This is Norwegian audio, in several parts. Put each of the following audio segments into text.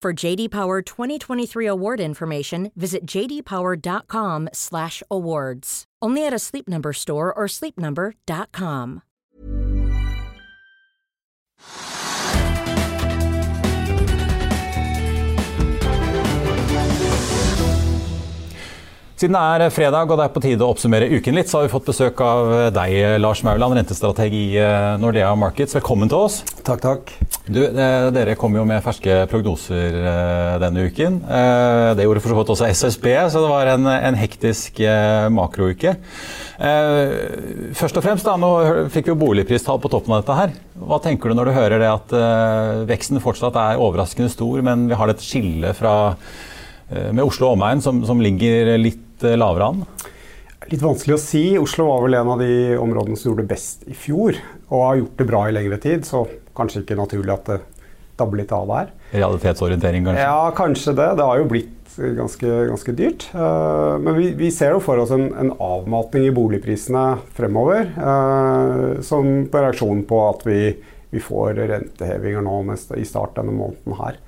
For JD Power 2023 award information, visit jdpower.com/awards. Only at a Sleep Number store or sleepnumber.com. Siden det er fredag og det er på tide å oppsummere uken litt, så har vi fått besøk av deg, Lars Mauland, rentestrateg i eh, Nordea Markets. Velkommen til oss. Takk, takk. Du, eh, dere kom jo med ferske prognoser eh, denne uken. Det gjorde for så vidt også SSB, så det var en, en hektisk makrouke. Først og fremst, da, nå fikk vi jo boligpristall på toppen av dette her. Hva tenker du når du hører det at veksten fortsatt er overraskende stor, men vi har dette skillet med Oslo og omegn som, som ligger litt eh, lavere an? Litt vanskelig å si. Oslo var vel en av de områdene som gjorde det best i fjor. Og har gjort det bra i lengre tid, så kanskje ikke naturlig at det dabber litt av der. Realitetsorientering, kanskje? Ja, kanskje det. Det har jo blitt ganske, ganske dyrt. Uh, men vi, vi, ser jo for oss en, en, avmatning i boligprisene fremover. Uh, som på reaksjon på at vi, vi får rentehevinger nå i start denne måneden her.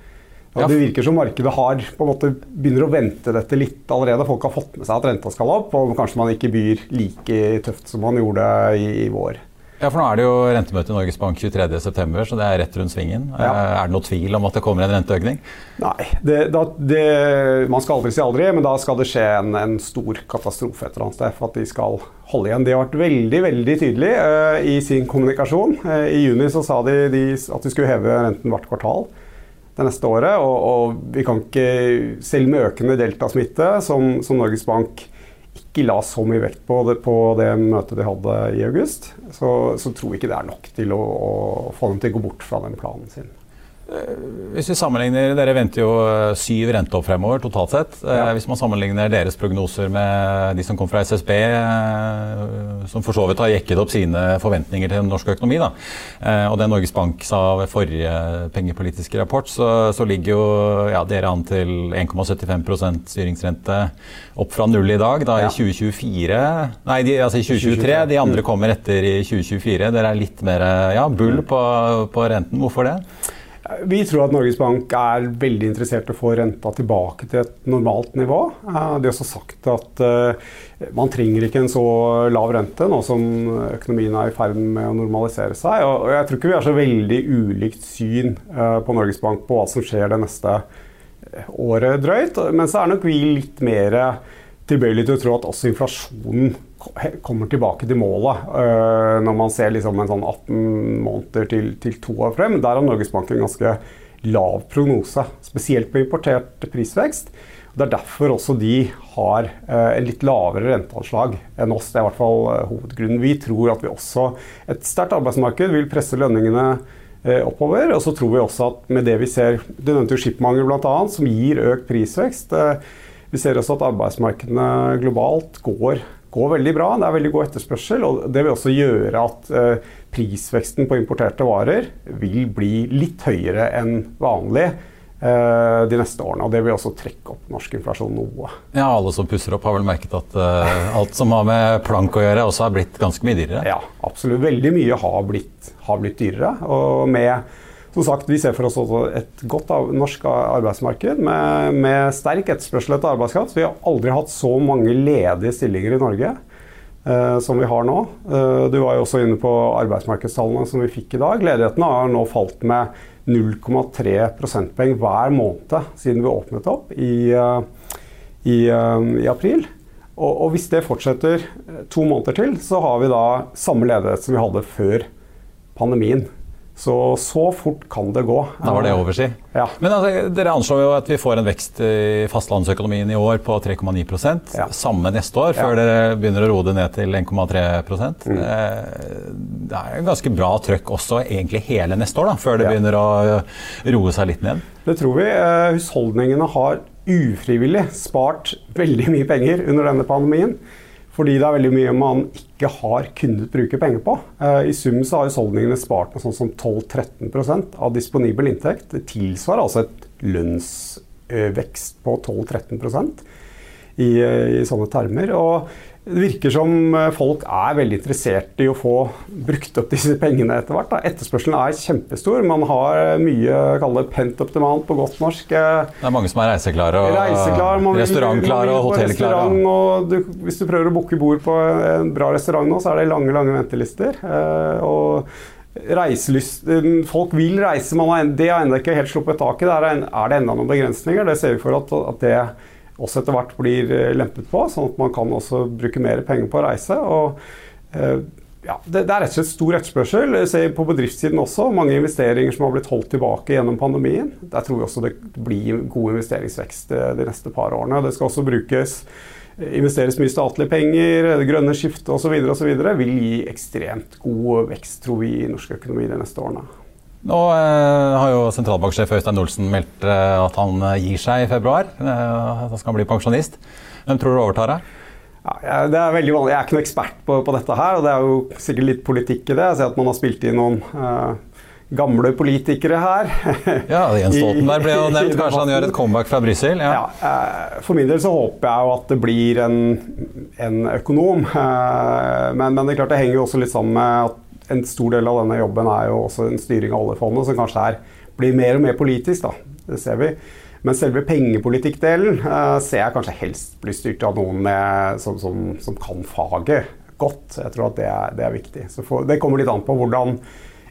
Ja, det virker som markedet har på en måte begynner å vente dette litt allerede. Folk har fått med seg at renta skal opp, og kanskje man ikke byr like tøft som man gjorde i, i vår. Ja, for Nå er det jo rentemøte i Norges Bank 23.9, så det er rett rundt svingen. Ja. Eh, er det noe tvil om at det kommer en renteøkning? Nei, det, da, det, man skal aldri si aldri, men da skal det skje en, en stor katastrofe et eller annet sted for at de skal holde igjen. De har vært veldig veldig tydelige uh, i sin kommunikasjon. Uh, I juni så sa de, de at de skulle heve renten hvert kvartal det neste året. Og, og, vi kan ikke, selv med økende deltasmitte, som, som Norges Bank ikke la så mye vekt på det, på det møtet de hadde i august, så, så tror vi ikke det er nok til å, å få dem til å gå bort fra den planen sin. Eh, hvis vi sammenligner, Dere venter jo eh, syv renteopp fremover totalt sett. Eh, ja. Hvis man sammenligner deres prognoser med de som kom fra SSB, som for så vidt har jekket opp sine forventninger til norsk økonomi, da, og det Norges Bank sa ved forrige pengepolitiske rapport, så, så ligger jo ja, dere an til 1,75% styringsrente opp fra null i dag. Da ja. i 2024 Nei, de, altså i 2023. De andre kommer etter i 2024. Dere er litt mer ja, bull på, på renten. Hvorfor det? Vi tror at Norges Bank er veldig interessert i å få renta tilbake til et normalt nivå. De har også sagt at eh, man trenger ikke en så lav rente nå som økonomien er i ferd med å normalisere seg. Og jeg tror ikke vi har så veldig ulikt syn eh, på Norges Bank på hva som skjer det neste eh, året drøyt. Men så er nok vi litt mer tilbøyelig til å tro at også inflasjonen kommer tilbake til målet uh, når man ser liksom en sånn 18 måneder til, til to år frem. Der har Norges Bank en ganske lav prognose, spesielt på importert prisvekst. Det er derfor også de har uh, en litt lavere renteanslag enn oss. Det er i hvert fall uh, hovedgrunnen. Vi tror at vi også, et sterkt arbeidsmarked vil presse lønningene oppover. Og så tror vi også at med det vi ser Du nevnte jo skipmangel bl.a., som gir økt prisvekst. Vi ser også at arbeidsmarkedene globalt går går veldig bra. Det er veldig god etterspørsel. og Det vil også gjøre at eh, prisveksten på importerte varer vil bli litt høyere enn vanlig eh, de neste årene. og Det vil også trekke opp norsk inflasjon noe. Ja, Alle som pusser opp, har vel merket at uh, alt som har med plank å gjøre, også har blitt ganske mye dyrere? Ja, absolutt. Veldig mye har blitt, har blitt dyrere. og med som sagt, Vi ser for oss også et godt norsk arbeidsmarked med, med sterk etterspørsel etter arbeidskraft. Vi har aldri hatt så mange ledige stillinger i Norge eh, som vi har nå. Eh, du var jo også inne på arbeidsmarkedstallene som vi fikk i dag. Ledigheten har nå falt med 0,3 prosentpoeng hver måned siden vi åpnet opp i, i, i april. Og, og, hvis det fortsetter to måneder til, så har vi da samme ledighet som vi hadde før pandemien. Så så fort kan det gå. Da var det over, si. Ja. Men altså, dere anslår jo at vi får en vekst i fastlandsøkonomien i år på 3,9 ja. Samme neste år, før ja. dere begynner å roe det ned til 1,3 mm. Eh, det er ganske bra trøkk også egentlig hele neste år, da, før det ja. begynner å roe seg litt ned. Det tror vi. Eh, husholdningene har ufrivillig spart veldig mye penger under denne pandemien. Fordi det er veldig mye man ikke har kunnet bruke penger på. Eh, I sum så har husholdningene spart noe sånn som 12-13 av disponibel inntekt. Det tilsvarer altså et lønnsvekst på 12-13% i, i sånne termer. Og det virker som eh, folk er veldig interessert i å få brukt opp disse pengene etter hvert. Etterspørselen er kjempestor. Man har mye kaller pent up demand på godt norsk. Det er mange som er reiseklare og Reiseklar, restaurantklare og hotellklare. Restaurant, og hvis du prøver å booke bord på en bra restaurant nå, så er det lange, lange ventelister. Eh, og reiselyst Folk vil reise, man det har ennå ikke helt sluppet tak i. Er det enda noen begrensninger. Det ser vi for at, at det også etter hvert blir eh, lempet på, sånn at man kan også bruke mer penger på å reise. og eh, ja, det, det, er rett og slett stor etterspørsel. Se på bedriftssiden også. Mange investeringer som har blitt holdt tilbake gjennom pandemien. Der tror vi også det blir god investeringsvekst eh, de neste par årene. Det skal også brukes investeres mye statlige penger, det grønne skiftet osv. vil gi ekstremt god vekst tror vi, i norsk økonomi de neste årene. Nå eh, har jo sentralbanksjef Øystein Olsen meldt eh, at han eh, gir seg i februar. Eh, da skal han bli pensjonist. Hvem tror du overtar deg? Ja, det er veldig vanlig. Jeg er ikke noen ekspert på, på, dette her, og det er jo sikkert litt politikk i det. Jeg ser at man har spilt inn noen eh, gamle politikere her. ja, Jens Stoltenberg ble jo nevnt. Kanskje han gjør et comeback fra Brussel? Ja. ja. Eh, for min del så håper jeg jo at det blir en, en økonom. Men, men, det er klart det henger jo også litt sammen med at en stor del av denne jobben er jo også en styring av oljefondet, som kanskje er, blir mer og mer politisk. da, Det ser vi. Men selve pengepolitikkdelen uh, ser jeg kanskje helst blir styrt av noen med, som, som, som, kan faget godt. Jeg tror at det er, det er viktig. For, det kommer litt an på hvordan,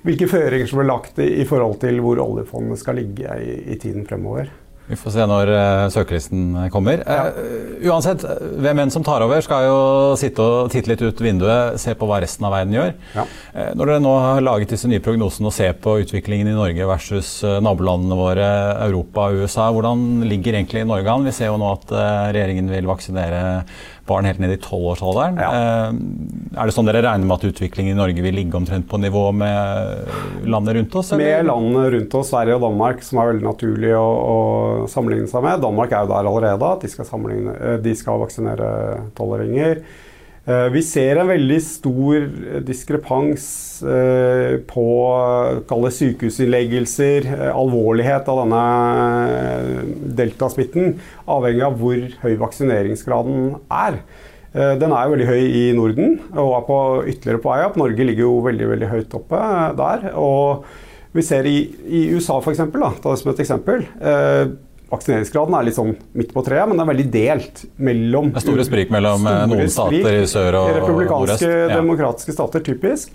hvilke føringer som blir lagt i, i forhold til hvor oljefondet skal ligge i, i tiden fremover. Vi får se når uh, søkelisten kommer. Uh, uansett, hvem enn som tar over, skal jo sitte og titte litt ut vinduet, se på hva resten av verden gjør. Ja. Uh, når dere nå har laget disse nye prognosene og ser på utviklingen i Norge versus nabolandene våre, Europa og USA, hvordan ligger egentlig Norge an? Vi ser jo nå at regjeringen vil vaksinere barn helt ned i tolvårsalderen. Ja. Eh, er det sånn dere regner med at utviklingen i Norge vil ligge omtrent på nivå med landet rundt oss? Eller? Med landet rundt oss, Sverige og Danmark, som er veldig naturlig å, å sammenligne seg med. Danmark er jo der allerede, at de skal, eh, de skal vaksinere tolvåringer. Eh, vi ser en veldig stor diskrepans eh, på sykehusinnleggelser, eh, alvorlighet av denne deltasmitten, avhengig av hvor høy vaksineringsgraden er. Den er jo veldig høy i Norden og er på ytterligere på vei opp. Norge ligger jo veldig veldig høyt oppe der. Og vi ser i, i USA, f.eks., ta det som et eksempel vaksineringsgraden er litt sånn midt på treet, men den er veldig delt mellom Det er store sprik mellom store noen stater i sør og Republikanske, og demokratiske stater, typisk.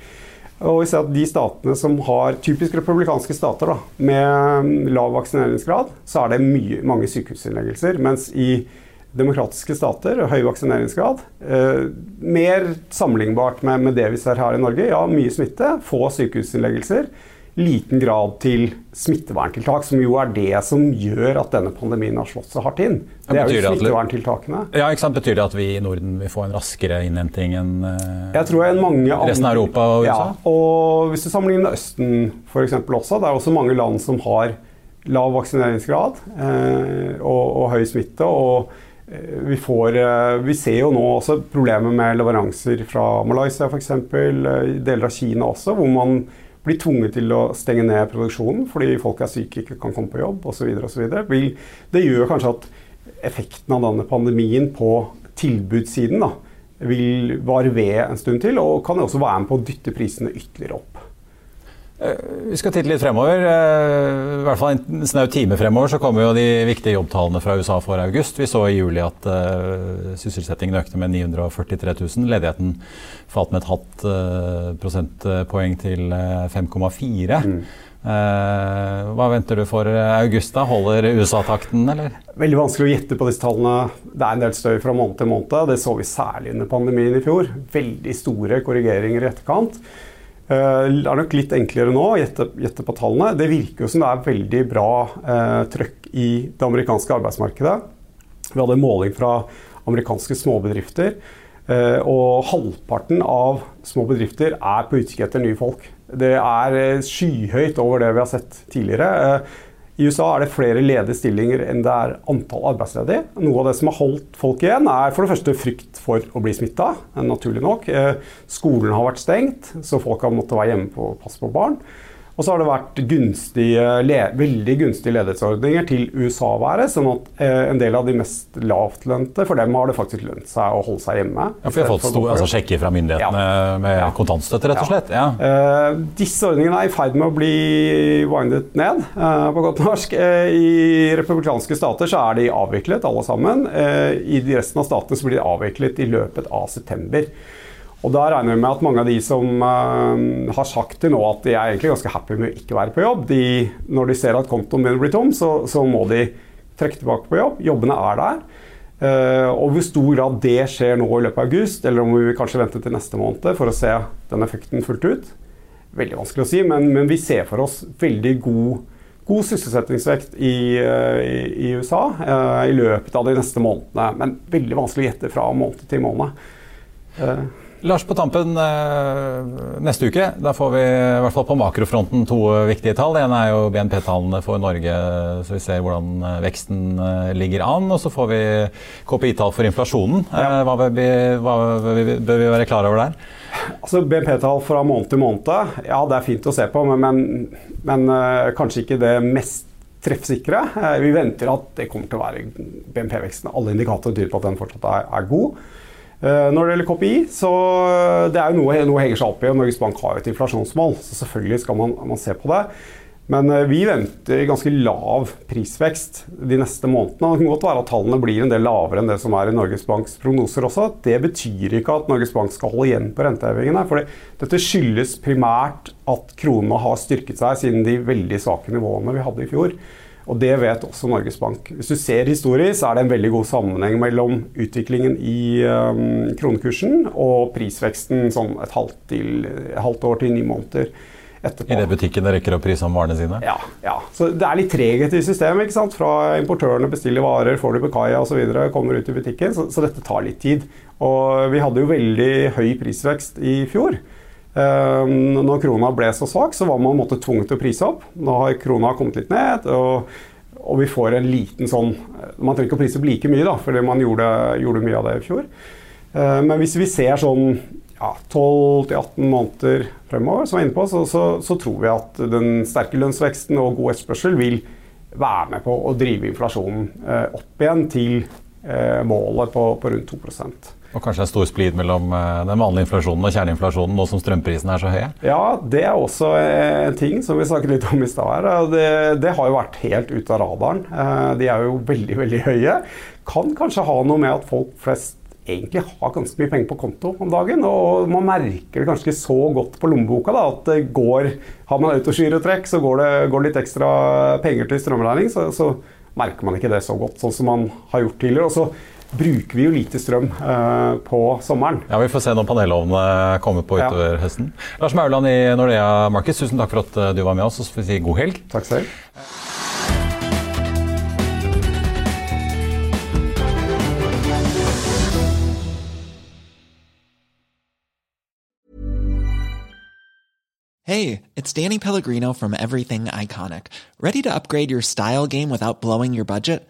Og vi ser at de statene som har typisk republikanske stater da, med lav vaksineringsgrad, så er det mye, mange sykehusinnleggelser. Mens i demokratiske stater og høy vaksineringsgrad, eh, mer sammenlignbart med, med det vi ser her i Norge, ja, mye smitte, få sykehusinnleggelser liten grad til smitteverntiltak, som jo er det som gjør at denne pandemien har slått så hardt inn. Det er jo smitteverntiltakene. Ja, ikke sant? Betyr det at vi i Norden vil få en raskere innhenting enn Jeg tror enn mange resten av Europa og USA? Ja, og hvis du sammenligner Østen f.eks. også, det er også mange land som har lav vaksineringsgrad eh, og, og, høy smitte. og eh, vi, får, vi, ser jo nå også problemer med leveranser fra Malaysia f.eks., deler av Kina også, hvor man blir tvunget til å stenge ned produksjonen fordi folk er syke, ikke kan komme på jobb osv. Det gjør kanskje at effekten av denne pandemien på tilbudssiden da, vil vare ved en stund til, og kan også være med på å dytte prisene ytterligere opp. Eh, vi skal titte litt fremover. Eh, I hvert fall en snau time fremover så kommer jo de viktige jobbtallene fra USA for august. Vi så i juli at uh, sysselsettingen økte med 943 000. Ledigheten falt med et halvt prosentpoeng til 5,4. Mm. Eh, hva venter du for august? da? Holder USA-takten, eller? Veldig vanskelig å gjette på disse tallene. Det er en del støy fra måned til måned. Det så vi særlig under pandemien i fjor. Veldig store korrigeringer i etterkant. Eh, det er nok litt enklere nå å gjette, på tallene. Det virker jo som det er veldig bra eh, trøkk i det amerikanske arbeidsmarkedet. Vi hadde en måling fra amerikanske småbedrifter. Eh, og halvparten av små bedrifter er på utkikk etter nye folk. Det er eh, skyhøyt over det vi har sett tidligere. Eh, I USA er det flere ledige stillinger enn det er antall arbeidsledige. Noe av det som har holdt folk igjen, er for det første frykt for å bli smitta, naturlig nok. Eh, skolen har vært stengt, så folk har måttet være hjemme å passe på barn. Og så har det vært gunstige, veldig gunstige ledighetsordninger til USA-været, sånn at eh, en del av de mest lavtlønte, for dem har det faktisk lønt seg å holde seg hjemme. Ja, for fått sto, altså, sjekker fra myndighetene ja. med ja. kontantstøtte, rett og slett? Ja. Uh, disse ordningene er i ferd med å bli windet ned, uh, på godt norsk. Uh, I republikanske stater så er de avviklet, alle sammen. I resten av statene så blir de avviklet i løpet av september. Og da regner vi med at mange av de som uh, har sagt til nå at de er egentlig ganske happy med å ikke være på jobb, de, når de ser at kontoen begynner å bli tom, så, så, må de trekke tilbake på jobb. Jobbene er der. Uh, og hvor stor grad det skjer nå i løpet av august, eller om vi kanskje vente til neste måned for å se den effekten fullt ut, veldig vanskelig å si, men, men vi ser for oss veldig god, god sysselsettingsvekt i, uh, i, i USA i løpet av de neste månedene. Men veldig vanskelig å gjette fra måned til måned. Lars, på tampen eh, neste uke da får vi i hvert fall på makrofronten to viktige tall. Det ene er jo BNP-tallene for Norge, så vi ser hvordan eh, veksten eh, ligger an. Og så får vi KPI-tall for inflasjonen. Ja. Hva, bør vi, hva, bør vi være klar over der? Altså BNP-tall fra måned til måned, ja det er fint å se på, men, men, men kanskje ikke det mest treffsikre. Vi venter at det kommer til å være BNP-veksten. Alle indikatorer tyder på at den fortsatt er, er god. Eh, når det gjelder KPI, så eh, det er jo noe, noe henger seg opp i. og Norges Bank har jo et inflasjonsmål, så selvfølgelig skal man, man se på det. Men eh, vi venter ganske lav prisvekst de neste månedene. Det kan godt være at tallene blir en del lavere enn det som er i Norges Banks prognoser også. Det betyr ikke at Norges Bank skal holde igjen på rentehevingene. For dette skyldes primært at kronene har styrket seg siden de veldig svake nivåene vi hadde i fjor. Og Det vet også Norges Bank. Hvis du ser historisk, så er det en veldig god sammenheng mellom utviklingen i um, kronekursen og prisveksten sånn et halvt, til, et halvt år til ni måneder etterpå. Idet butikkene rekker å prise om varene sine? Ja. ja. Så Det er litt treghet i systemet. ikke sant? Fra importørene bestiller varer, får de på kaia osv., kommer ut i butikken. Så, så dette tar litt tid. Og vi hadde jo veldig høy prisvekst i fjor. Ehm, når krona ble så svak, så var man måtte tvunget til å prise opp. Nå har krona kommet litt ned, og, og, vi får en liten sånn Man trenger ikke å prise opp like mye, da, fordi man gjorde, gjorde mye av det i fjor. Ehm, men hvis vi ser sånn ja, 12-18 måneder fremover, som jeg inne på, så, så, så, tror vi at den sterke lønnsveksten og god etterspørsel vil være med på å drive inflasjonen eh, opp igjen til eh, målet på, på rundt 2 og kanskje en stor splid mellom eh, den vanlige inflasjonen og kjerneinflasjonen nå som strømprisene er så høye? Ja, det er også en ting som vi snakket litt om i stad her. Det, det, har jo vært helt ute av radaren. Eh, de er jo veldig, veldig høye. Kan kanskje ha noe med at folk flest egentlig har ganske mye penger på konto om dagen. Og man merker det kanskje ikke så godt på lommeboka da, at det går Har man autogirotrekk, så går det går litt ekstra penger til strømregning. Så, så merker man ikke det så godt, sånn som man har gjort tidligere. Og så bruker vi jo lite strøm eh, på sommeren. Ja, Vi får se når panelovnene kommer på utover ja. høsten. Lars Mauland i Nordea Markets, tusen takk for at eh, du var med oss. Og så får vi si god helg. Takk selv. Hey, it's Danny Pellegrino from Everything Iconic. Ready to upgrade your style game without blowing your budget?